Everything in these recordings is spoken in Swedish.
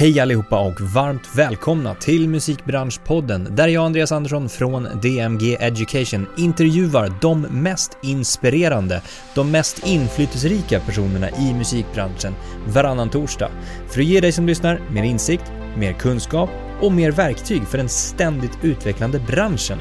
Hej allihopa och varmt välkomna till Musikbranschpodden där jag Andreas Andersson från DMG Education intervjuar de mest inspirerande, de mest inflytelserika personerna i musikbranschen varannan torsdag för att ge dig som lyssnar mer insikt, mer kunskap och mer verktyg för den ständigt utvecklande branschen.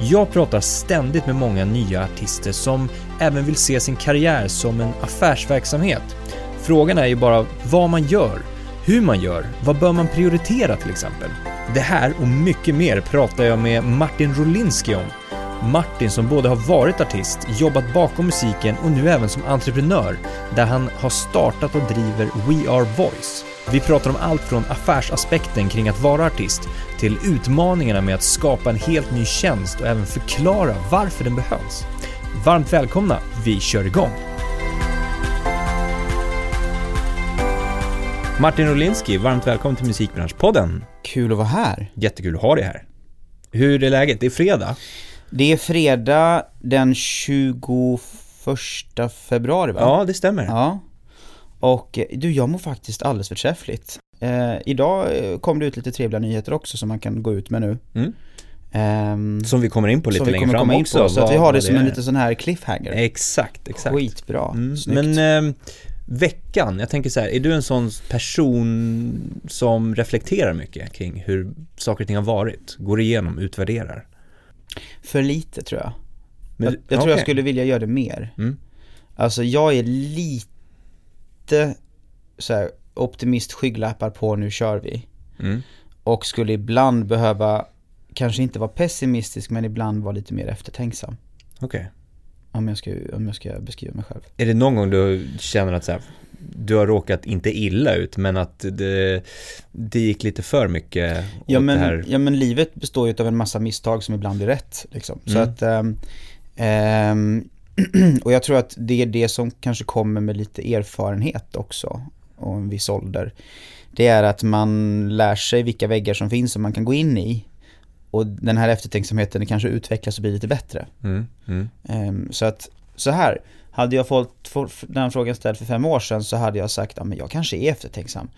Jag pratar ständigt med många nya artister som även vill se sin karriär som en affärsverksamhet. Frågan är ju bara vad man gör hur man gör, vad bör man prioritera till exempel? Det här och mycket mer pratar jag med Martin Rolinski om. Martin som både har varit artist, jobbat bakom musiken och nu även som entreprenör där han har startat och driver We Are Voice. Vi pratar om allt från affärsaspekten kring att vara artist till utmaningarna med att skapa en helt ny tjänst och även förklara varför den behövs. Varmt välkomna, vi kör igång! Martin Rolinski, varmt välkommen till Musikbranschpodden. Kul att vara här. Jättekul att ha dig här. Hur är läget? Det är fredag. Det är fredag den 21 februari va? Ja, det stämmer. Ja. Och eh, du, jag mår faktiskt alldeles förträffligt. Eh, idag eh, kom det ut lite trevliga nyheter också som man kan gå ut med nu. Mm. Um, som vi kommer in på lite längre fram också. På, så att vi har det som en liten sån här cliffhanger. Exakt, exakt. Skitbra, mm. Men eh, veckan, jag tänker så här, är du en sån person som reflekterar mycket kring hur saker och ting har varit? Går igenom, utvärderar? För lite tror jag. Men, jag, jag okay. tror jag skulle vilja göra det mer. Mm. Alltså jag är lite så här, optimist, skygglappar på, nu kör vi. Mm. Och skulle ibland behöva, kanske inte vara pessimistisk, men ibland vara lite mer eftertänksam. Okej. Okay. Om jag, ska, om jag ska beskriva mig själv. Är det någon gång du känner att så här, du har råkat inte illa ut men att det, det gick lite för mycket ja, men, här... ja men livet består ju av en massa misstag som ibland blir rätt. Liksom. Mm. Så att, um, um, och jag tror att det är det som kanske kommer med lite erfarenhet också och en viss ålder. Det är att man lär sig vilka väggar som finns som man kan gå in i och den här eftertänksamheten kanske utvecklas och blir lite bättre. Mm, mm. Um, så att, så här, hade jag fått den frågan ställd för fem år sedan så hade jag sagt, ja men jag kanske är eftertänksam.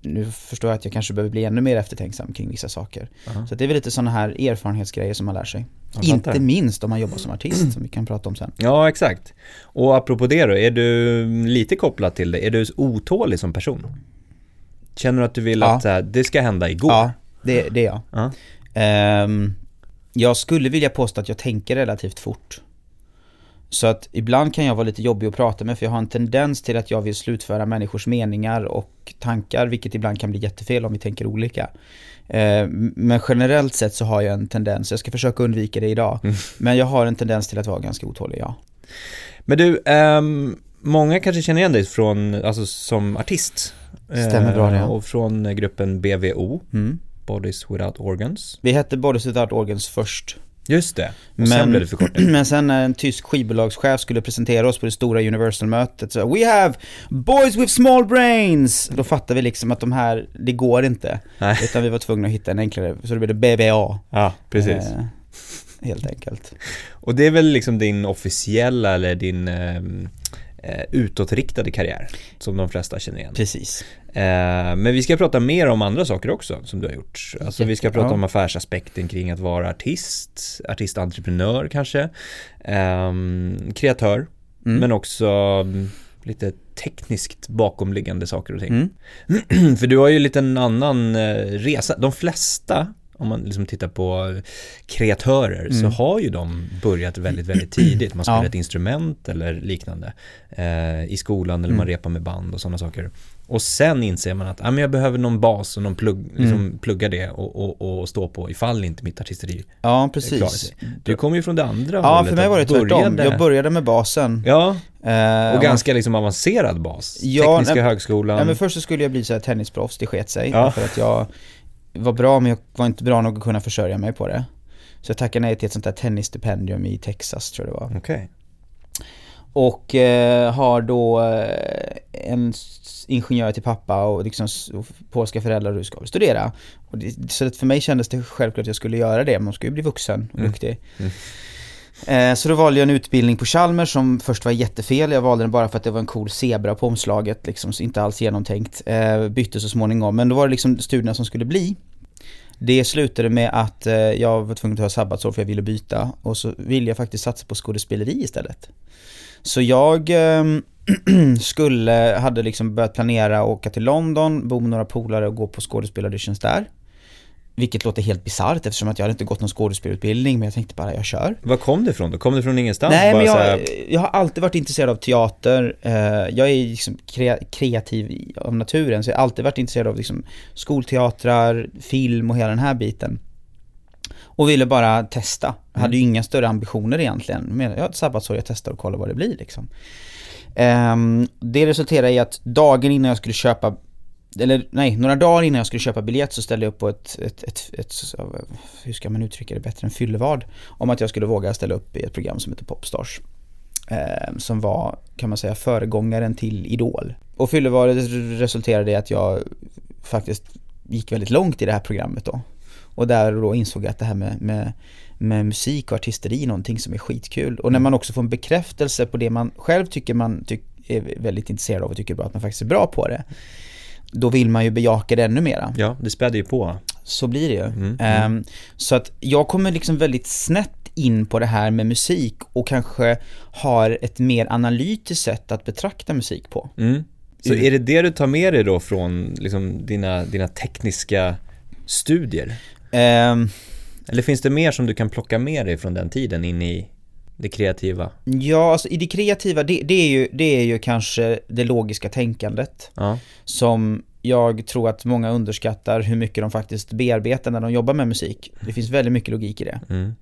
Nu förstår jag att jag kanske behöver bli ännu mer eftertänksam kring vissa saker. Uh -huh. Så det är väl lite sådana här erfarenhetsgrejer som man lär sig. Inte minst om man jobbar som artist som vi kan prata om sen. Ja, exakt. Och apropå det då, är du lite kopplad till det? Är du otålig som person? Känner du att du vill ja. att här, det ska hända igår? Ja, det, det är jag. Uh -huh. Um, jag skulle vilja påstå att jag tänker relativt fort. Så att ibland kan jag vara lite jobbig att prata med för jag har en tendens till att jag vill slutföra människors meningar och tankar vilket ibland kan bli jättefel om vi tänker olika. Ehm, men generellt sett så har jag en tendens, jag ska försöka undvika det idag, mm. men jag har en tendens till att vara ganska otålig, ja. Men du, um, många kanske känner igen dig från, alltså som artist. Stämmer bra det. Ja. Och från gruppen BVO. Mm. Bodies Without Organs. Vi hette Bodies Without Organs först. Just det, och men, sen blev det förkortat. Men sen när en tysk skivbolagschef skulle presentera oss på det stora Universal-mötet så We have boys with small brains! Då fattade vi liksom att de här, det går inte. Nej. Utan vi var tvungna att hitta en enklare, så det blev det BVA. Ja, precis. Eh, helt enkelt. Och det är väl liksom din officiella eller din ehm, eh, utåtriktade karriär som de flesta känner igen. Precis. Eh, men vi ska prata mer om andra saker också som du har gjort. Alltså vi ska prata om affärsaspekten kring att vara artist, artistentreprenör kanske, eh, kreatör, mm. men också mm, lite tekniskt bakomliggande saker och ting. Mm. För du har ju lite en annan eh, resa. De flesta om man liksom tittar på kreatörer mm. så har ju de börjat väldigt, väldigt tidigt. Man spelar ja. ett instrument eller liknande eh, i skolan eller mm. man repar med band och sådana saker. Och sen inser man att ah, men jag behöver någon bas och någon plugg, liksom mm. plugga det och, och, och, stå på ifall inte mitt artisteri Ja, precis. Du kommer ju från det andra Ja, för mig var det tvärtom. Jag började med basen. Ja, eh, och ganska liksom avancerad bas. Ja, Tekniska nej, högskolan. Ja, men först så skulle jag bli så här tennisproffs, det sket sig. Ja. För att jag var bra men jag var inte bra nog att kunna försörja mig på det. Så jag tackade nej till ett sånt där tennisstipendium i Texas tror jag det var. Okay. Och eh, har då eh, en ingenjör till pappa och liksom och polska föräldrar och du ska studera. Och det, så för mig kändes det självklart att jag skulle göra det, man ska ju bli vuxen och mm. duktig. Mm. Eh, så då valde jag en utbildning på Chalmers som först var jättefel. Jag valde den bara för att det var en cool zebra på omslaget, liksom, inte alls genomtänkt. Eh, bytte så småningom, men då var det liksom studierna som skulle bli. Det slutade med att eh, jag var tvungen att ta sabbatsår för jag ville byta och så ville jag faktiskt satsa på skådespeleri istället. Så jag ehm, skulle, hade liksom börjat planera att åka till London, bo med några polare och gå på skådespelarauditions där. Vilket låter helt bisarrt eftersom att jag hade inte gått någon skådespelutbildning men jag tänkte bara jag kör. Var kom det ifrån då? Kom det från ingenstans? Nej men jag, här... jag har alltid varit intresserad av teater. Eh, jag är liksom kreativ av naturen så jag har alltid varit intresserad av liksom skolteatrar, film och hela den här biten. Och ville bara testa. Jag hade ju mm. inga större ambitioner egentligen. Men jag har ett sabbatsår, jag testar och kollar vad det blir liksom. Um, det resulterade i att dagen innan jag skulle köpa eller nej, några dagar innan jag skulle köpa biljett så ställde jag upp på ett, ett, ett, ett, hur ska man uttrycka det bättre än fyllevad, om att jag skulle våga ställa upp i ett program som heter Popstars. Eh, som var, kan man säga, föregångaren till Idol. Och fyllevadet resulterade i att jag faktiskt gick väldigt långt i det här programmet då. Och där då insåg jag att det här med, med, med musik och artisteri är någonting som är skitkul. Och när man också får en bekräftelse på det man själv tycker man tyck, är väldigt intresserad av och tycker bra, att man faktiskt är bra på det då vill man ju bejaka det ännu mera. Ja, det späder ju på. Så blir det ju. Mm, mm. Um, så att jag kommer liksom väldigt snett in på det här med musik och kanske har ett mer analytiskt sätt att betrakta musik på. Mm. Så är det det du tar med dig då från liksom dina, dina tekniska studier? Um, Eller finns det mer som du kan plocka med dig från den tiden in i det kreativa? Ja, alltså i det kreativa, det, det, är, ju, det är ju kanske det logiska tänkandet. Ja. Som jag tror att många underskattar hur mycket de faktiskt bearbetar när de jobbar med musik. Det finns väldigt mycket logik i det. Mm.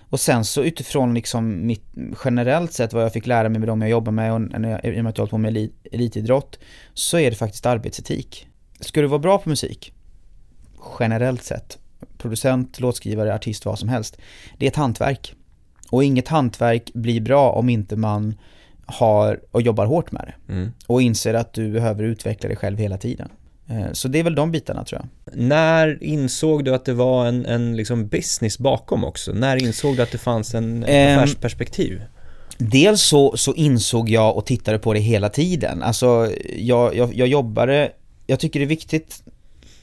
Och sen så utifrån liksom mitt, generellt sett vad jag fick lära mig med de jag jobbar med och när jag, i och med att jag hållit på med elit, elitidrott så är det faktiskt arbetsetik. Ska du vara bra på musik, generellt sett, producent, låtskrivare, artist, vad som helst, det är ett hantverk. Och inget hantverk blir bra om inte man har och jobbar hårt med det. Mm. Och inser att du behöver utveckla dig själv hela tiden. Eh, så det är väl de bitarna tror jag. När insåg du att det var en, en liksom business bakom också? När insåg du att det fanns en, en affärsperspektiv? Dels så, så insåg jag och tittade på det hela tiden. Alltså jag, jag, jag jobbade, jag tycker det är viktigt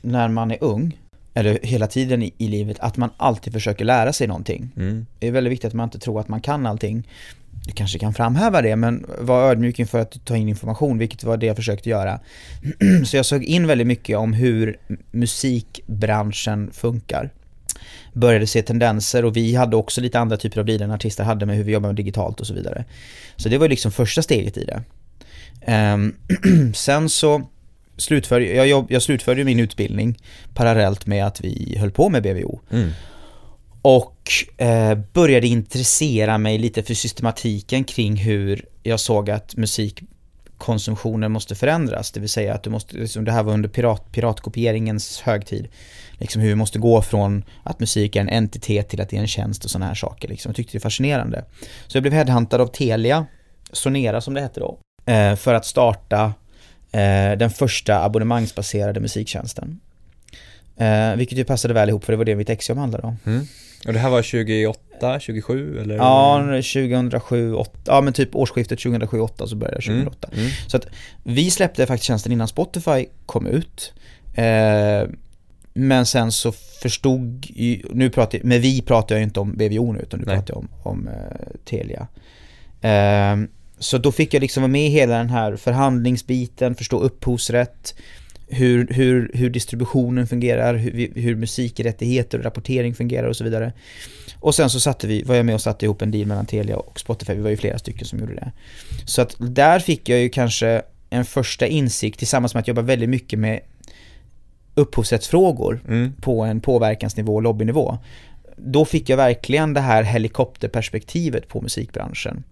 när man är ung eller hela tiden i, i, livet, att man alltid försöker lära sig någonting. Mm. Det är väldigt viktigt att man inte tror att man kan allting. Du kanske kan framhäva det, men var ödmjuk inför att ta in information, vilket var det jag försökte göra. Så jag såg in väldigt mycket om hur musikbranschen funkar. Började se tendenser och vi hade också lite andra typer av dealer än artister hade med hur vi jobbar digitalt och så vidare. Så det var liksom första steget i det. Um, sen så slutförde, jag, jobb, jag slutförde min utbildning parallellt med att vi höll på med BVO. Mm. Och eh, började intressera mig lite för systematiken kring hur jag såg att musikkonsumtionen måste förändras. Det vill säga att du måste, liksom, det här var under pirat, piratkopieringens högtid. Liksom hur vi måste gå från att musik är en entitet till att det är en tjänst och sådana här saker. Liksom. Jag tyckte det var fascinerande. Så jag blev headhuntad av Telia, Sonera som det hette då, eh, för att starta den första abonnemangsbaserade musiktjänsten. Eh, vilket ju passade väl ihop för det var det mitt exjobb handlade om. Mm. Och det här var 28, 27 eller? Ja, 2007, 8, ja men typ årsskiftet 2007-8 så började jag 2008. Mm. Mm. Så att vi släppte faktiskt tjänsten innan Spotify kom ut. Eh, men sen så förstod, nu pratar med vi pratar jag inte om BVO nu utan nu Nej. pratar jag om, om uh, Telia. Uh, så då fick jag liksom vara med i hela den här förhandlingsbiten, förstå upphovsrätt, hur, hur, hur distributionen fungerar, hur, hur musikrättigheter och rapportering fungerar och så vidare. Och sen så satte vi, var jag med och satte ihop en deal mellan Telia och Spotify, vi var ju flera stycken som gjorde det. Så att där fick jag ju kanske en första insikt tillsammans med att jobba väldigt mycket med upphovsrättsfrågor mm. på en påverkansnivå och lobbynivå. Då fick jag verkligen det här helikopterperspektivet på musikbranschen.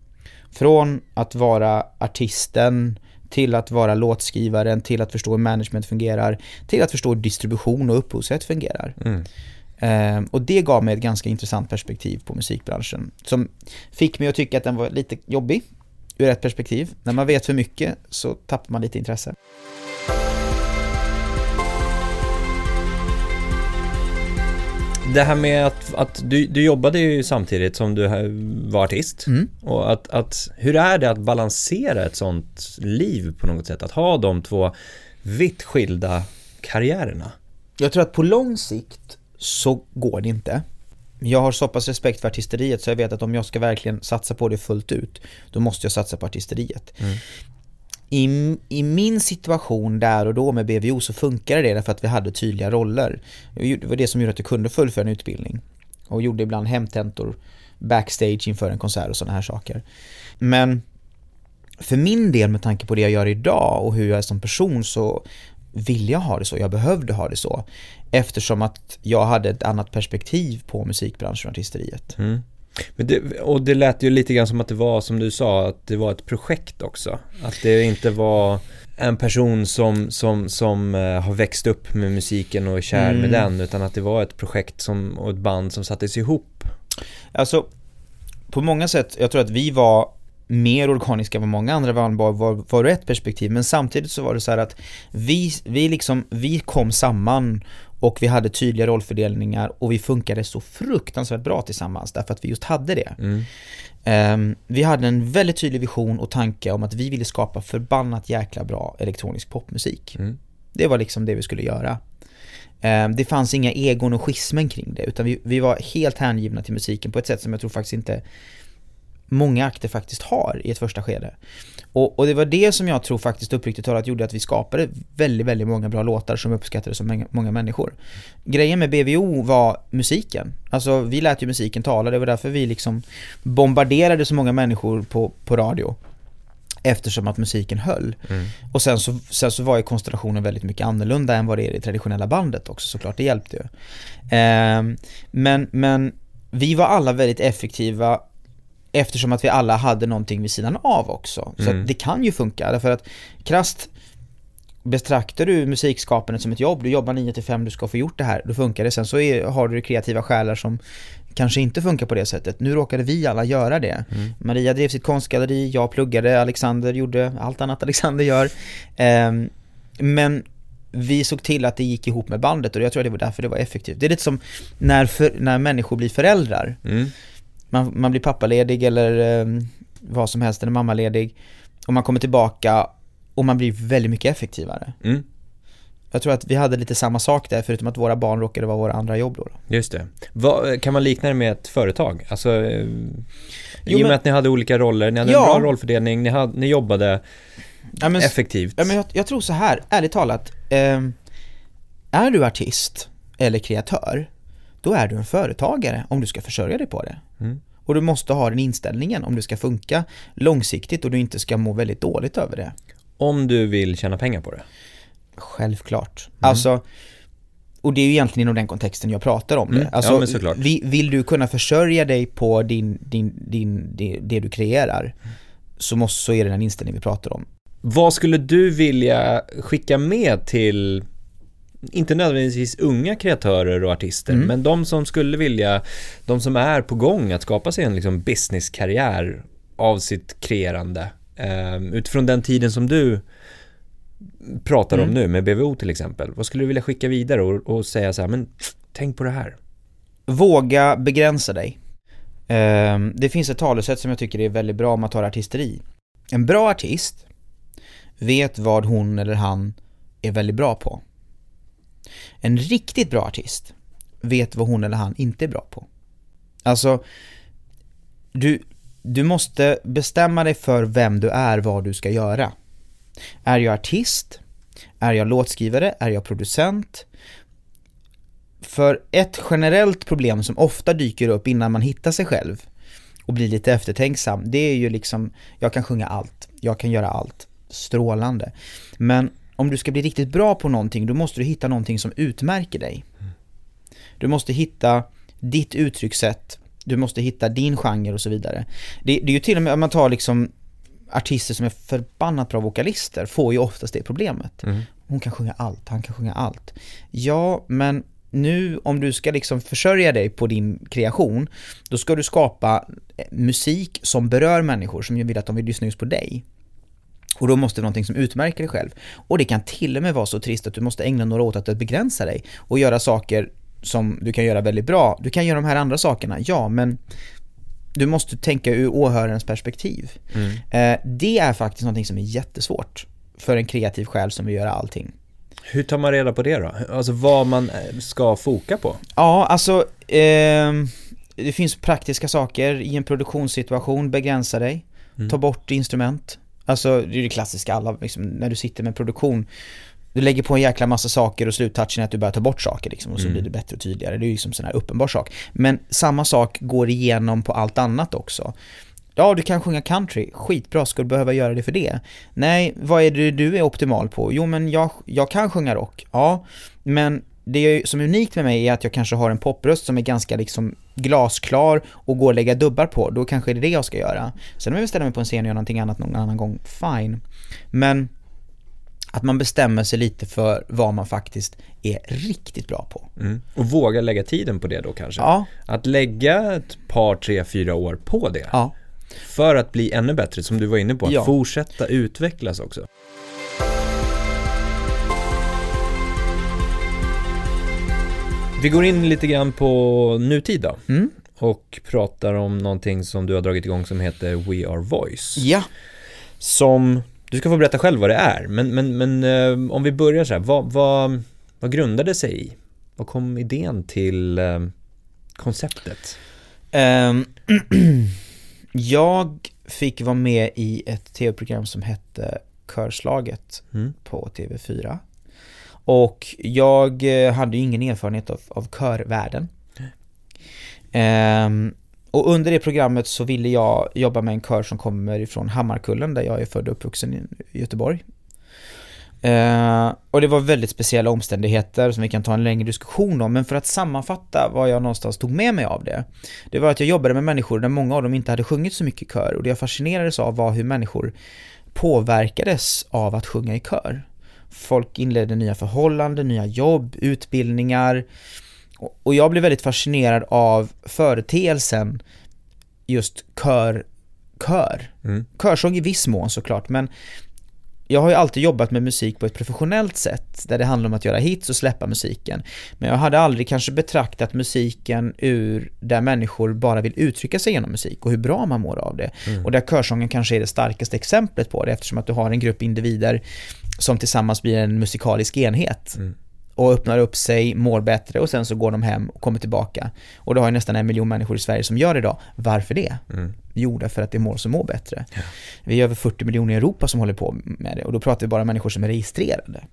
Från att vara artisten till att vara låtskrivaren, till att förstå hur management fungerar, till att förstå hur distribution och upphovsrätt fungerar. Mm. Um, och det gav mig ett ganska intressant perspektiv på musikbranschen som fick mig att tycka att den var lite jobbig ur ett perspektiv. När man vet för mycket så tappar man lite intresse. Det här med att, att du, du jobbade ju samtidigt som du var artist. Mm. Och att, att, hur är det att balansera ett sånt liv på något sätt? Att ha de två vitt skilda karriärerna? Jag tror att på lång sikt så går det inte. Jag har så pass respekt för artisteriet så jag vet att om jag ska verkligen satsa på det fullt ut, då måste jag satsa på artisteriet. Mm. I, I min situation där och då med BVO så funkade det därför att vi hade tydliga roller. Det var det som gjorde att jag kunde fullfölja en utbildning. Och gjorde ibland hemtentor backstage inför en konsert och sådana här saker. Men för min del med tanke på det jag gör idag och hur jag är som person så ville jag ha det så, jag behövde ha det så. Eftersom att jag hade ett annat perspektiv på musikbranschen och artisteriet. Mm. Men det, och det lät ju lite grann som att det var som du sa, att det var ett projekt också. Att det inte var en person som, som, som uh, har växt upp med musiken och är kär mm. med den, utan att det var ett projekt som, och ett band som sattes ihop. Alltså, på många sätt, jag tror att vi var mer organiska än många andra band var, var, var ett perspektiv, men samtidigt så var det så att vi, vi liksom, vi kom samman och vi hade tydliga rollfördelningar och vi funkade så fruktansvärt bra tillsammans därför att vi just hade det. Mm. Um, vi hade en väldigt tydlig vision och tanke om att vi ville skapa förbannat jäkla bra elektronisk popmusik. Mm. Det var liksom det vi skulle göra. Um, det fanns inga egon och schismen kring det utan vi, vi var helt hängivna till musiken på ett sätt som jag tror faktiskt inte många akter faktiskt har i ett första skede. Och, och, det var det som jag tror faktiskt uppriktigt talat gjorde att vi skapade väldigt, väldigt många bra låtar som uppskattades av många, många människor. Grejen med BVO var musiken. Alltså vi lät ju musiken tala, det var därför vi liksom bombarderade så många människor på, på radio. Eftersom att musiken höll. Mm. Och sen så, sen så var ju konstellationen väldigt mycket annorlunda än vad det är i det traditionella bandet också såklart, det hjälpte ju. Eh, men, men vi var alla väldigt effektiva Eftersom att vi alla hade någonting vid sidan av också. Så Mm. det kan ju funka, därför att krasst Betraktar du musikskapandet som ett jobb, du jobbar 9 till 5, du ska få gjort det här, då funkar det. Sen så är, har du kreativa själar som kanske inte funkar på det sättet. Nu råkade vi alla göra det. Mm. Maria drev sitt konstgalleri, jag pluggade, Alexander gjorde allt annat Alexander gör. Ehm, men vi såg till att det gick ihop med bandet och jag tror att det var därför det var effektivt. Det är lite som när, för, när människor blir föräldrar Mm. Man, man blir pappaledig eller eh, vad som helst, eller mammaledig och man kommer tillbaka och man blir väldigt mycket effektivare. Mm. Jag tror att vi hade lite samma sak där, förutom att våra barn råkade vara våra andra jobb då. Just det. Vad, kan man likna det med ett företag? Alltså, eh, i och med att ni hade olika roller, ni hade Ja. en bra rollfördelning, ni, hade, ni jobbade Ja, men, effektivt. ja, men jag, jag tror så här, ärligt talat, ehm, är du artist eller kreatör, då är du en företagare om du ska försörja dig på det. Mm. Och du måste ha den inställningen om det ska funka långsiktigt och du inte ska må väldigt dåligt över det. Om du vill tjäna pengar på det. Självklart. Mm. Alltså, och det är ju egentligen inom den kontexten jag pratar om det. Mm, ja, Alltså, vi- vill du kunna försörja dig på din, din, din, det, det du kreerar, så, måste, så är det den inställning vi pratar om. Vad skulle du vilja skicka med till, inte nödvändigtvis unga kreatörer och artister, Mm. men de som skulle vilja, de som är på gång att skapa sig en liksom businesskarriär av sitt kreerande, eh, utifrån den tiden som du pratar om Mm. nu med BVO till exempel. Vad skulle du vilja skicka vidare och, och säga så här, men tänk på det här. Våga begränsa dig. Ehm, det finns ett talesätt som jag tycker är väldigt bra om man tar artisteri. En bra artist vet vad hon eller han är väldigt bra på. En riktigt bra artist vet vad hon eller han inte är bra på. Alltså, du, du måste bestämma dig för vem du är, vad du ska göra. Är jag artist? Är jag låtskrivare? Är jag producent? För ett generellt problem som ofta dyker upp innan man hittar sig själv och blir lite eftertänksam, det är ju liksom, jag kan sjunga allt, jag kan göra allt, strålande. Men om du ska bli riktigt bra på någonting, då måste du hitta någonting som utmärker dig. Du måste hitta ditt uttryckssätt, du måste hitta din genre och så vidare. Det, det är ju till och med, om man tar liksom artister som är förbannat bra vokalister, får ju oftast det problemet. Mm. Hon kan sjunga allt, han kan sjunga allt. Ja, men nu om du ska liksom försörja dig på din kreation, då ska du skapa musik som berör människor, som vill att de vill lyssna just på dig. Och då måste det vara någonting som utmärker dig själv. Och det kan till och med vara så trist att du måste ägna några år åt att begränsa dig och göra saker som du kan göra väldigt bra. Du kan göra de här andra sakerna, ja, men du måste tänka ur åhörarens perspektiv. Mm. Eh, det är faktiskt någonting som är jättesvårt för en kreativ själ som vill göra allting. Hur tar man reda på det då? Alltså vad man eh, ska foka på? Ja, alltså ehm, det finns praktiska saker i en produktionssituation, begränsa dig, Mm. ta bort instrument. Alltså det är det klassiska, alla, liksom, när du sitter med produktion, du lägger på en jäkla massa saker och sluttouchen är att du börjar ta bort saker liksom, och så Mm. blir det bättre och tydligare. Det är ju liksom sån här uppenbar sak. Men samma sak går igenom på allt annat också. Ja, du kan sjunga country, skitbra, ska du behöva göra det för det? Nej, vad är det du är optimal på? Jo, men jag, jag kan sjunga rock, ja, men det som är unikt med mig är att jag kanske har en popröst som är ganska liksom glasklar och går att lägga dubbar på, då kanske det är det jag ska göra. Sen om jag vill ställa mig på en scen och göra någonting annat någon annan gång, fine. Men att man bestämmer sig lite för vad man faktiskt är riktigt bra på. Mm. Och våga lägga tiden på det då kanske? Ja, Att lägga ett par, tre, fyra år på det. ja. För att bli ännu bättre, som du var inne på. Att Ja. fortsätta utvecklas också. Vi går in lite grann på nutid då. Mm. Och pratar om någonting som du har dragit igång som heter We Are Voice. Ja, Som, du ska få berätta själv vad det är. Men, men, men eh, om vi börjar så här, vad, vad, vad grundade sig i? Vad kom idén till eh, konceptet? Ehm, jag fick vara med i ett tv-program som hette Körslaget Mm. på TV4. Och jag eh, hade ju ingen erfarenhet av, av körvärlden. Ehm, och under det programmet så ville jag jobba med en kör som kommer ifrån Hammarkullen där jag är född och uppvuxen i Göteborg. Eh, och det var väldigt speciella omständigheter som vi kan ta en längre diskussion om, men för att sammanfatta vad jag någonstans tog med mig av det. Det var att jag jobbade med människor där många av dem inte hade sjungit så mycket i kör och det jag fascinerades av var hur människor påverkades av att sjunga i kör. Folk inledde nya förhållanden, nya jobb, utbildningar och- jag blev väldigt fascinerad av företeelsen just kör, kör. Mm. Körsång i viss mån såklart, men jag har ju alltid jobbat med musik på ett professionellt sätt, där det handlar om att göra hits och släppa musiken. Men jag hade aldrig kanske betraktat musiken ur där människor bara vill uttrycka sig genom musik och hur bra man mår av det. Mm. Och där körsången kanske är det starkaste exemplet på det, eftersom att du har en grupp individer som tillsammans blir en musikalisk enhet. Mm. Och öppnar upp sig, mår bättre och sen så går de hem och kommer tillbaka. Och då har ju nästan en miljon människor i Sverige som gör det idag. Varför det? Mm. Jo, därför att det är mår som mår bättre. Ja. Vi är över 40 miljoner i Europa som håller på med det och då pratar vi bara om människor som är registrerade.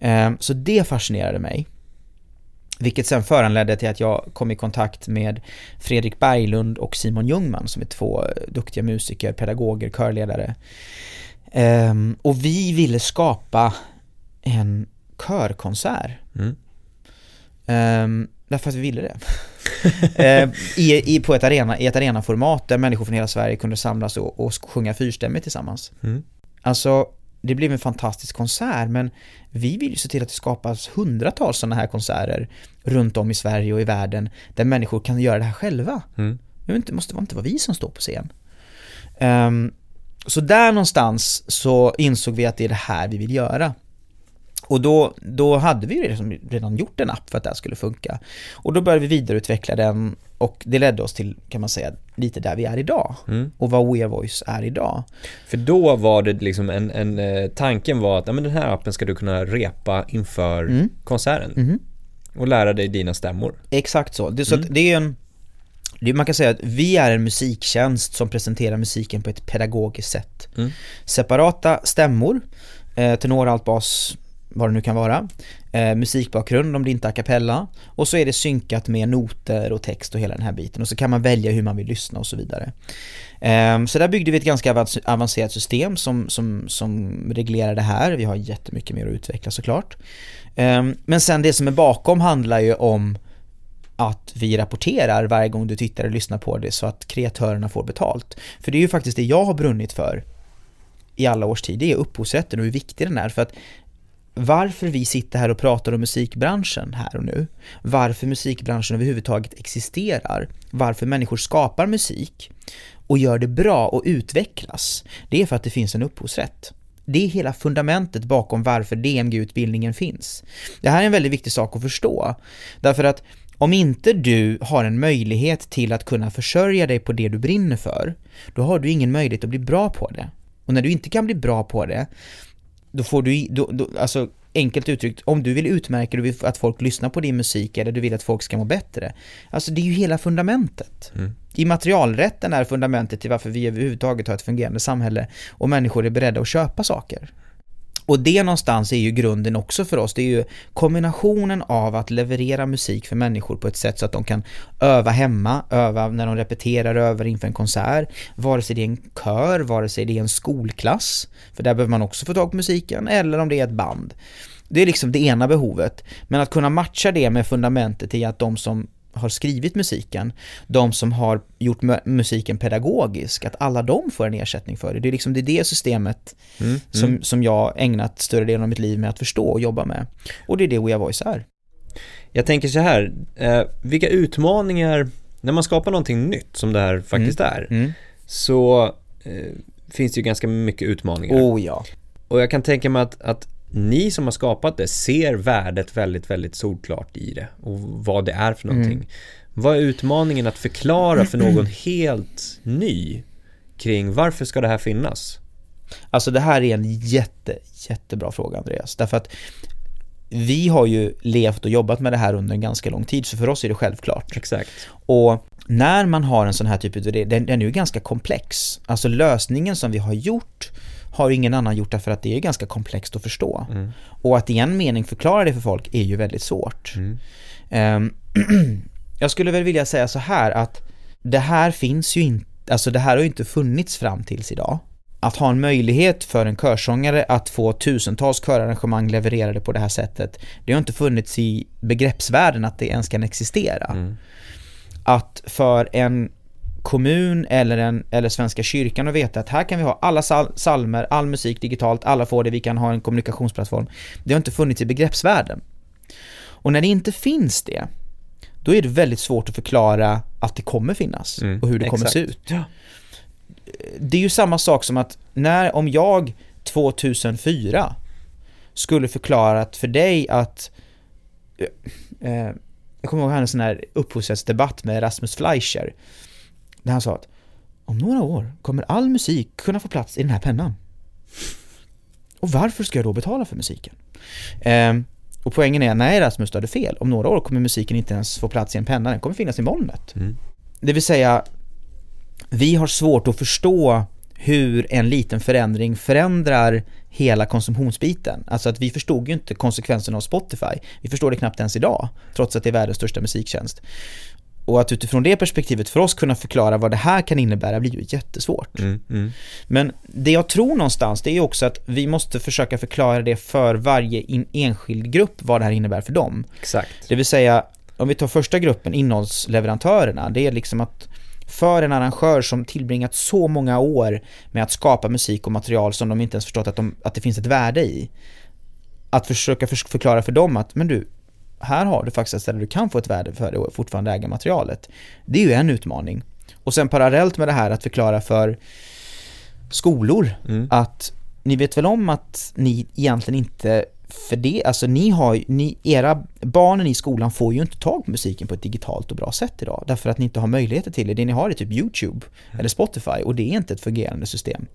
Ehm, Så det fascinerade mig. Vilket sen föranledde till att jag kom i kontakt med Fredrik Berglund och Simon Ljungman som är två eh, duktiga musiker, pedagoger, körledare. Ehm, Och vi ville skapa en körkonsert. Mm. Ehm, därför att vi ville det. Ehm, i, i, på ett arena, I ett arenaformat där människor från hela Sverige kunde samlas och, och sjunga fyrstämmigt tillsammans. Mm. Alltså, det blev en fantastisk konsert men vi vill ju se till att det skapas hundratals sådana här konserter runt om i Sverige och i världen där människor kan göra det här själva. Mm. Det måste inte vara vi som står på scen. Ehm, så där någonstans så insåg vi att det är det här vi vill göra. Och då, då hade vi redan, redan gjort en app för att det här skulle funka. Och då började vi vidareutveckla den och det ledde oss till, kan man säga, lite där vi är idag. Mm. Och vad We Are Voice är idag. För då var det liksom en, en eh, tanken var att ja, men den här appen ska du kunna repa inför Mm. konserten Mhm. och lära dig dina stämmor. Exakt så. Det, så Mm. det är en man kan säga att vi är en musiktjänst som presenterar musiken på ett pedagogiskt sätt. Mm. Separata stämmor, eh, tenor, alt, bas, vad det nu kan vara. Eh, musikbakgrund om det inte är a cappella. Och så är det synkat med noter och text och hela den här biten. Och så kan man välja hur man vill lyssna och så vidare. Eh, så där byggde vi ett ganska avancerat system som, som, som reglerar det här. Vi har jättemycket mer att utveckla såklart. Eh, men sen det som är bakom handlar ju om att vi rapporterar varje gång du tittar och lyssnar på det så att kreatörerna får betalt. För det är ju faktiskt det jag har brunnit för i alla års tid, det är upphovsrätten och hur viktig den är. För att varför vi sitter här och pratar om musikbranschen här och nu, varför musikbranschen överhuvudtaget existerar, varför människor skapar musik och gör det bra och utvecklas, det är för att det finns en upphovsrätt. det är hela fundamentet bakom varför DMG-utbildningen finns. Det här är en väldigt viktig sak att förstå. Därför att om inte du har en möjlighet till att kunna försörja dig på det du brinner för, då har du ingen möjlighet att bli bra på det. Och när du inte kan bli bra på det, då får du, då, då, alltså enkelt uttryckt, om du vill utmärka dig att folk lyssnar på din musik eller du vill att folk ska må bättre. Alltså det är ju hela fundamentet. Mm. Immaterialrätten är fundamentet till varför vi överhuvudtaget har ett fungerande samhälle och människor är beredda att köpa saker. Och det någonstans är ju grunden också för oss, det är ju kombinationen av att leverera musik för människor på ett sätt så att de kan öva hemma, öva när de repeterar, över inför en konsert, vare sig det är en kör, vare sig det är en skolklass, för där behöver man också få tag på musiken, eller om det är ett band. Det är liksom det ena behovet, men att kunna matcha det med fundamentet i att de som har skrivit musiken, de som har gjort musiken pedagogisk, att alla de får en ersättning för det. Det är liksom det, är det systemet mm, som, mm. som jag ägnat större delen av mitt liv med att förstå och jobba med. Och det är det We Voice är. Jag tänker så här, eh, vilka utmaningar, när man skapar någonting nytt som det här faktiskt mm, är, mm. så eh, finns det ju ganska mycket utmaningar. Oh ja. Och jag kan tänka mig att, att ni som har skapat det ser värdet väldigt, väldigt solklart i det och vad det är för någonting. Mm. Vad är utmaningen att förklara för någon helt ny kring varför ska det här finnas? Alltså det här är en jätte, jättebra fråga Andreas, därför att vi har ju levt och jobbat med det här under en ganska lång tid, så för oss är det självklart. Exakt. Och när man har en sån här typ av idé, den, den är ju ganska komplex. Alltså lösningen som vi har gjort har ingen annan gjort därför att det är ganska komplext att förstå. Mm. Och att i en mening förklara det för folk är ju väldigt svårt. Mm. Um, jag skulle väl vilja säga så här att det här finns ju inte, alltså det här har ju inte funnits fram tills idag. Att ha en möjlighet för en körsångare att få tusentals körarrangemang levererade på det här sättet, det har inte funnits i begreppsvärlden att det ens kan existera. Mm. Att för en kommun eller, en, eller Svenska kyrkan och veta att här kan vi ha alla sal salmer, all musik digitalt, alla får det, vi kan ha en kommunikationsplattform. Det har inte funnits i begreppsvärlden. Och när det inte finns det, då är det väldigt svårt att förklara att det kommer finnas mm, och hur det kommer se ut. Ja. Det är ju samma sak som att när, om jag 2004 skulle förklarat för dig att eh, eh jag kommer ihåg han en sån här upphovsrättsdebatt med Rasmus Fleischer där han sa att om några år kommer all musik kunna få plats i den här pennan. Och varför ska jag då betala för musiken? Eh, och poängen är, nej Rasmus, du hade fel. Om några år kommer musiken inte ens få plats i en penna, den kommer finnas i molnet. Mm. Det vill säga, vi har svårt att förstå hur en liten förändring förändrar hela konsumtionsbiten. Alltså att vi förstod ju inte konsekvenserna av Spotify. Vi förstår det knappt ens idag, trots att det är världens största musiktjänst. Och att utifrån det perspektivet för oss kunna förklara vad det här kan innebära blir ju jättesvårt. Mm, mm. Men det jag tror någonstans det är också att vi måste försöka förklara det för varje enskild grupp vad det här innebär för dem. Exakt. Det vill säga, om vi tar första gruppen, innehållsleverantörerna, det är liksom att för en arrangör som tillbringat så många år med att skapa musik och material som de inte ens förstått att, de, att det finns ett värde i. Att försöka förklara för dem att, men du, här har du faktiskt ett ställe du kan få ett värde för det och fortfarande äga materialet. Det är ju en utmaning. Och sen parallellt med det här att förklara för skolor mm. att ni vet väl om att ni egentligen inte för det, alltså ni har ni, era barnen i skolan får ju inte tag på musiken på ett digitalt och bra sätt idag därför att ni inte har möjligheter till det. Det ni har är typ YouTube mm. eller Spotify och det är inte ett fungerande system.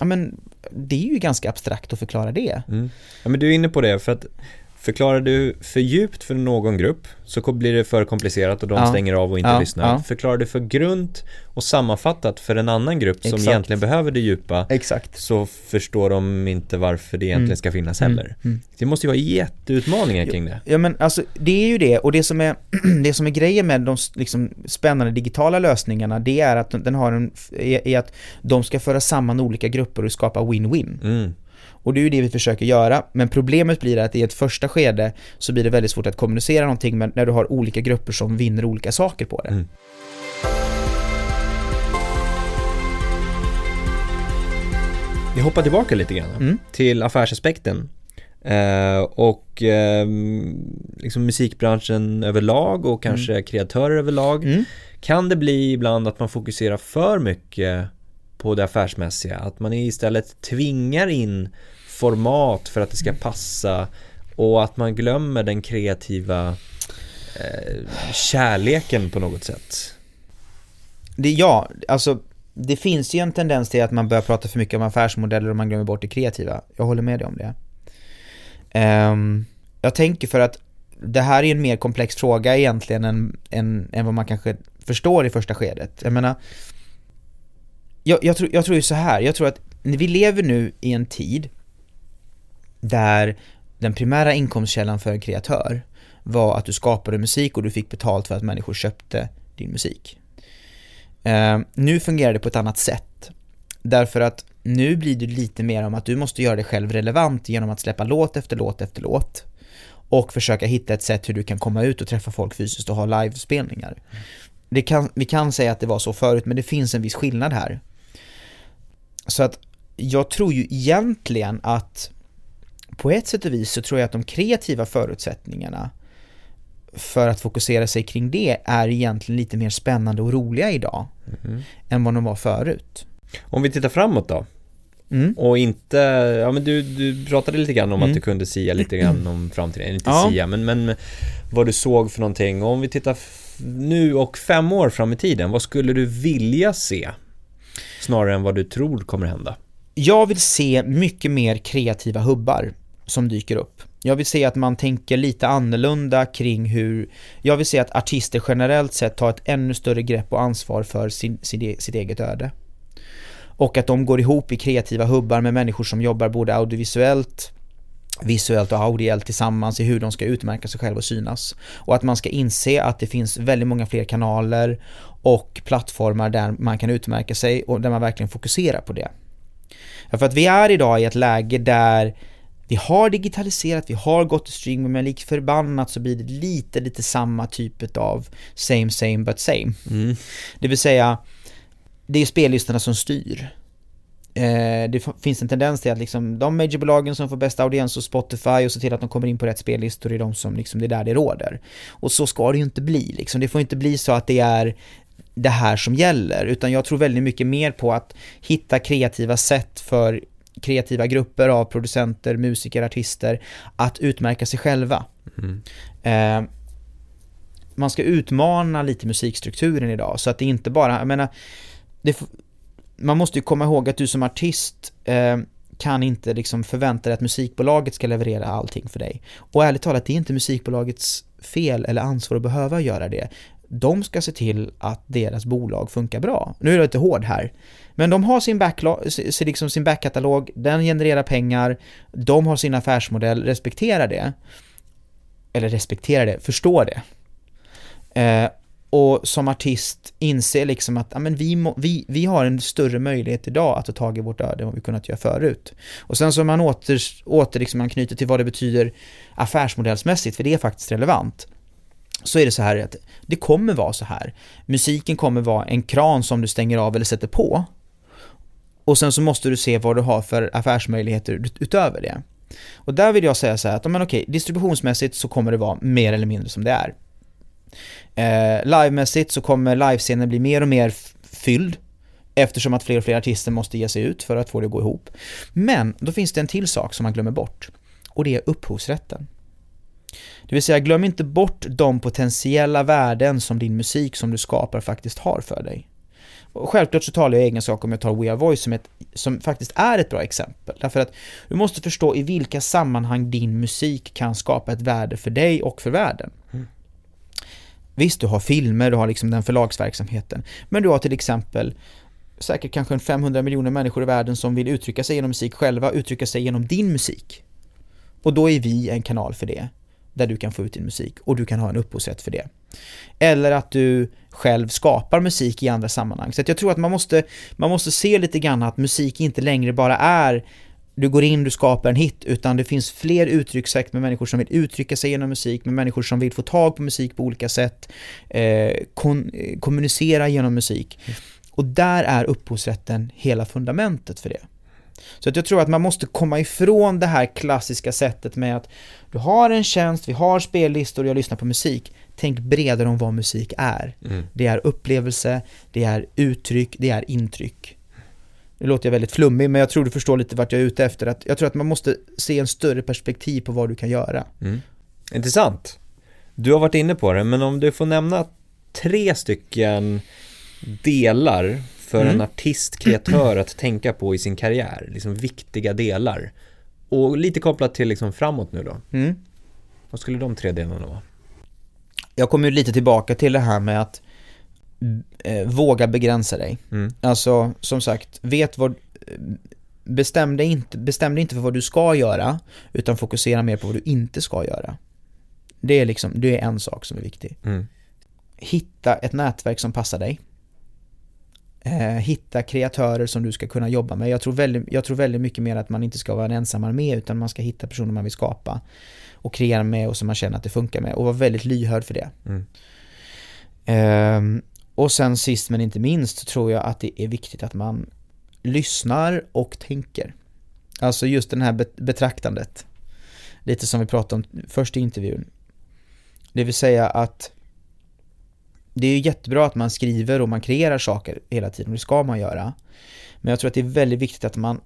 Ja men det är ju ganska abstrakt att förklara det. Mm. Ja men du är inne på det för att Förklarar du för djupt för någon grupp så blir det för komplicerat och de ja. stänger av och inte ja. lyssnar. Ja. Förklarar du för grunt och sammanfattat för en annan grupp Exakt. som egentligen behöver det djupa Exakt. så förstår de inte varför det egentligen mm. ska finnas heller. Mm. Mm. Det måste ju vara jätteutmaningar kring det. Ja men alltså det är ju det och det som är, det som är grejen med de liksom, spännande digitala lösningarna det är att den har en, är, är att de ska föra samman olika grupper och skapa win-win. Och det är ju det vi försöker göra, men problemet blir att i ett första skede så blir det väldigt svårt att kommunicera någonting när du har olika grupper som vinner olika saker på det. Mm. Vi hoppar tillbaka lite grann mm. till affärsaspekten eh, och eh, liksom musikbranschen överlag och kanske mm. kreatörer överlag. Mm. Kan det bli ibland att man fokuserar för mycket på det affärsmässiga. Att man istället tvingar in format för att det ska passa och att man glömmer den kreativa eh, kärleken på något sätt. Det, ja, alltså det finns ju en tendens till att man börjar prata för mycket om affärsmodeller och man glömmer bort det kreativa. Jag håller med dig om det. Um, jag tänker för att det här är en mer komplex fråga egentligen än, än, än vad man kanske förstår i första skedet. Jag menar, jag, jag, tror, jag tror ju så här, jag tror att vi lever nu i en tid där den primära inkomstkällan för en kreatör var att du skapade musik och du fick betalt för att människor köpte din musik. Uh, nu fungerar det på ett annat sätt. Därför att nu blir det lite mer om att du måste göra dig själv relevant genom att släppa låt efter låt efter låt och försöka hitta ett sätt hur du kan komma ut och träffa folk fysiskt och ha livespelningar. Det kan, vi kan säga att det var så förut, men det finns en viss skillnad här. Så att jag tror ju egentligen att på ett sätt och vis så tror jag att de kreativa förutsättningarna för att fokusera sig kring det är egentligen lite mer spännande och roliga idag mm. än vad de var förut. Om vi tittar framåt då? Mm. Och inte, ja men du, du pratade lite grann om mm. att du kunde sia lite grann om framtiden, inte ja. sia, men, men vad du såg för någonting. Och om vi tittar nu och fem år fram i tiden, vad skulle du vilja se? Snarare än vad du tror kommer hända? Jag vill se mycket mer kreativa hubbar som dyker upp. Jag vill se att man tänker lite annorlunda kring hur, jag vill se att artister generellt sett tar ett ännu större grepp och ansvar för sin, sin, e-, sitt eget öde. Och att de går ihop i kreativa hubbar med människor som jobbar både audiovisuellt, visuellt och audiellt tillsammans i hur de ska utmärka sig själva och synas. Och att man ska inse att det finns väldigt många fler kanaler och plattformar där man kan utmärka sig och där man verkligen fokuserar på det. För att vi är idag i ett läge där vi har digitaliserat, vi har gått till streaming men lik förbannat så blir det lite, lite samma typ av same, same but same. Mm. Det vill säga, det är spellistorna som styr. Eh, det finns en tendens till att liksom, de majorbolagen som får bästa audiens och Spotify och se till att de kommer in på rätt spellistor är de som liksom, det är där det råder. Och så ska det ju inte bli liksom. Det får inte bli så att det är det här som gäller, utan jag tror väldigt mycket mer på att hitta kreativa sätt för kreativa grupper av producenter, musiker, artister att utmärka sig själva. Mm. Eh, man ska utmana lite musikstrukturen idag så att det inte bara, jag menar, det, man måste ju komma ihåg att du som artist eh, kan inte liksom förvänta dig att musikbolaget ska leverera allting för dig. Och ärligt talat, det är inte musikbolagets fel eller ansvar att behöva göra det. De ska se till att deras bolag funkar bra. Nu är jag lite hård här. Men de har sin, backlog, liksom sin backkatalog, den genererar pengar, de har sin affärsmodell, respektera det. Eller respektera det, förstå det. Eh, och som artist inse liksom att ja, men vi, må, vi, vi har en större möjlighet idag att ta tag i vårt öde än vad vi kunnat göra förut. Och sen så man åter, åter liksom anknyter till vad det betyder affärsmodellsmässigt, för det är faktiskt relevant, så är det så här att det kommer vara så här. Musiken kommer vara en kran som du stänger av eller sätter på. Och sen så måste du se vad du har för affärsmöjligheter utöver det. Och där vill jag säga så här att, men okej, distributionsmässigt så kommer det vara mer eller mindre som det är. Eh, livemässigt så kommer livescenen bli mer och mer fylld eftersom att fler och fler artister måste ge sig ut för att få det att gå ihop. Men då finns det en till sak som man glömmer bort och det är upphovsrätten. Det vill säga, glöm inte bort de potentiella värden som din musik som du skapar faktiskt har för dig. Och självklart så talar jag i egen sak om jag tar We Are Voice som, ett, som faktiskt är ett bra exempel. Därför att du måste förstå i vilka sammanhang din musik kan skapa ett värde för dig och för världen. Mm. Visst, du har filmer, du har liksom den förlagsverksamheten. Men du har till exempel säkert kanske en 500 miljoner människor i världen som vill uttrycka sig genom musik själva, uttrycka sig genom din musik. Och då är vi en kanal för det, där du kan få ut din musik och du kan ha en upphovsrätt för det. Eller att du själv skapar musik i andra sammanhang. Så jag tror att man måste, man måste se lite grann att musik inte längre bara är du går in, du skapar en hit, utan det finns fler uttryckssätt med människor som vill uttrycka sig genom musik, med människor som vill få tag på musik på olika sätt, eh, kon kommunicera genom musik. Och där är upphovsrätten hela fundamentet för det. Så att jag tror att man måste komma ifrån det här klassiska sättet med att du har en tjänst, vi har spellistor och jag lyssnar på musik. Tänk bredare om vad musik är. Mm. Det är upplevelse, det är uttryck, det är intryck. Nu låter jag väldigt flummig, men jag tror du förstår lite vart jag är ute efter. Att jag tror att man måste se en större perspektiv på vad du kan göra. Mm. Intressant. Du har varit inne på det, men om du får nämna tre stycken delar för mm. en artist, kreatör att tänka på i sin karriär, liksom viktiga delar. Och lite kopplat till liksom framåt nu då. Mm. Vad skulle de tre delarna vara? Jag kommer lite tillbaka till det här med att eh, våga begränsa dig. Mm. Alltså, som sagt, vet vad bestäm dig, inte, bestäm dig inte för vad du ska göra, utan fokusera mer på vad du inte ska göra. Det är liksom, det är en sak som är viktig. Mm. Hitta ett nätverk som passar dig. Eh, hitta kreatörer som du ska kunna jobba med. Jag tror, väldigt, jag tror väldigt mycket mer att man inte ska vara en ensam armé utan man ska hitta personer man vill skapa och kreera med och som man känner att det funkar med och vara väldigt lyhörd för det. Mm. Eh, och sen sist men inte minst tror jag att det är viktigt att man lyssnar och tänker. Alltså just det här betraktandet. Lite som vi pratade om först i intervjun. Det vill säga att det är ju jättebra att man skriver och man kreerar saker hela tiden, och det ska man göra. Men jag tror att det är väldigt viktigt att man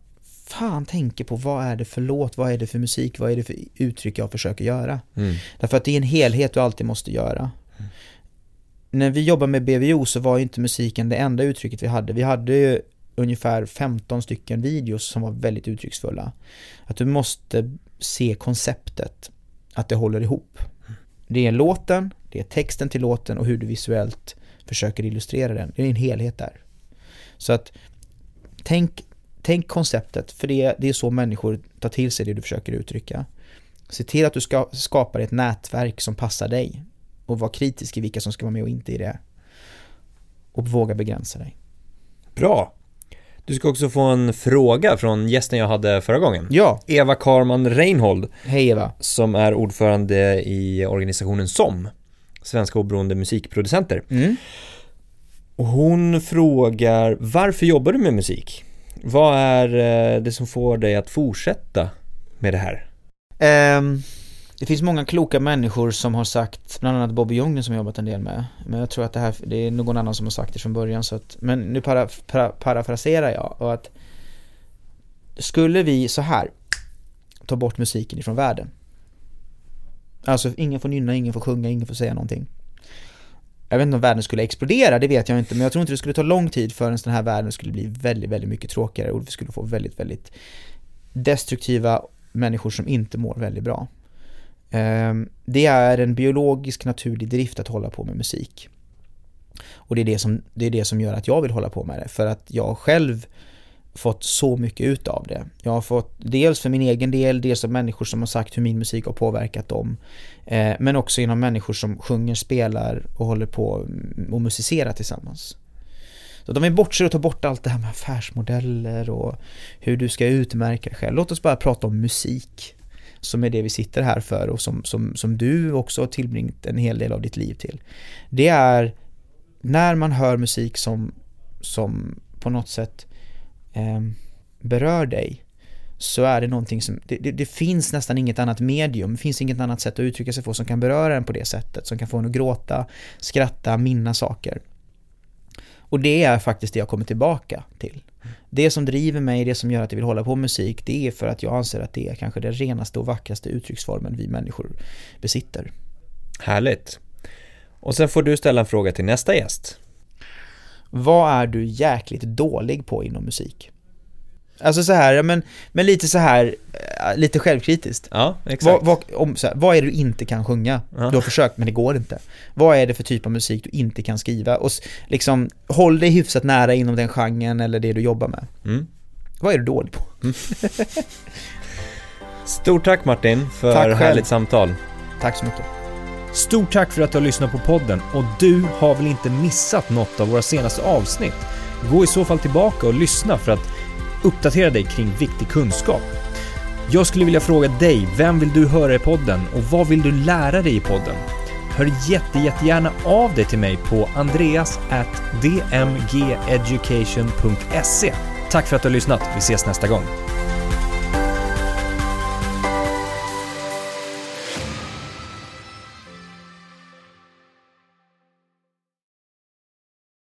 fan tänker på vad är det för låt, vad är det för musik, vad är det för uttryck jag försöker göra. Mm. Därför att det är en helhet du alltid måste göra. Mm. När vi jobbade med BVO så var ju inte musiken det enda uttrycket vi hade. Vi hade ju ungefär 15 stycken videos som var väldigt uttrycksfulla. Att du måste se konceptet, att det håller ihop. Det är låten, det är texten till låten och hur du visuellt försöker illustrera den. Det är en helhet där. Så att tänk, tänk konceptet, för det, det är så människor tar till sig det du försöker uttrycka. Se till att du ska, skapar ett nätverk som passar dig och var kritisk i vilka som ska vara med och inte i det. Och våga begränsa dig. Bra! Du ska också få en fråga från gästen jag hade förra gången. Ja. Eva Karman Reinhold. Hej Eva. Som är ordförande i organisationen SOM. Svenska oberoende musikproducenter. Mm. Och hon frågar, varför jobbar du med musik? Vad är eh, det som får dig att fortsätta med det här? Um det finns många kloka människor som har sagt, bland annat Bobby Ljunggren som jag jobbat en del med. Men jag tror att det här, det är någon annan som har sagt det från början så att, men nu para, para, parafraserar jag och att skulle vi så här ta bort musiken ifrån världen. Alltså ingen får nynna, ingen får sjunga, ingen får säga någonting. Jag vet inte om världen skulle explodera, det vet jag inte, men jag tror inte det skulle ta lång tid förrän den här världen skulle bli väldigt, väldigt mycket tråkigare och vi skulle få väldigt, väldigt destruktiva människor som inte mår väldigt bra. Ehm, det är en biologisk naturlig drift att hålla på med musik. Och det är det, som, det är det som gör att jag vill hålla på med det, för att jag själv fått så mycket ut av det. Jag har fått dels för min egen del, dels av människor som har sagt hur min musik har påverkat dem. Eh, men också genom människor som sjunger, spelar och håller på och musicerar tillsammans. Så de är bortser och tar bort allt det här med affärsmodeller och hur du ska utmärka dig själv. Låt oss bara prata om musik som är det vi sitter här för och som, som, som du också har tillbringat en hel del av ditt liv till. Det är när man hör musik som, som på något sätt eh, berör dig så är det någonting som, det, det, det, finns nästan inget annat medium, det finns inget annat sätt att uttrycka sig på som kan beröra en på det sättet, som kan få en att gråta, skratta, minnas saker. Och det är faktiskt det jag kommer tillbaka till. Det som driver mig, det som gör att jag vill hålla på med musik, det är för att jag anser att det är kanske den renaste och vackraste uttrycksformen vi människor besitter. Härligt. Och sen får du ställa en fråga till nästa gäst. Vad är du jäkligt dålig på inom musik? Alltså så här, men, men lite så här, äh, lite självkritiskt. Ja, exakt. Vad, vad, om, så här, vad är det du inte kan sjunga? Ja. Du har försökt men det går inte. Vad är det för typ av musik du inte kan skriva? Och liksom, håll dig hyfsat nära inom den genren eller det du jobbar med. Mm. Vad är du dålig på? Mm. Stort tack Martin för tack härligt samtal. Tack så mycket. Stort tack för att du har lyssnat på podden och du har väl inte missat något av våra senaste avsnitt? Gå i så fall tillbaka och lyssna för att uppdatera dig kring viktig kunskap. Jag skulle vilja fråga dig, vem vill du höra i podden och vad vill du lära dig i podden? Hör jätte, jättegärna av dig till mig på andreas.dmgeducation.se Tack för att du har lyssnat, vi ses nästa gång.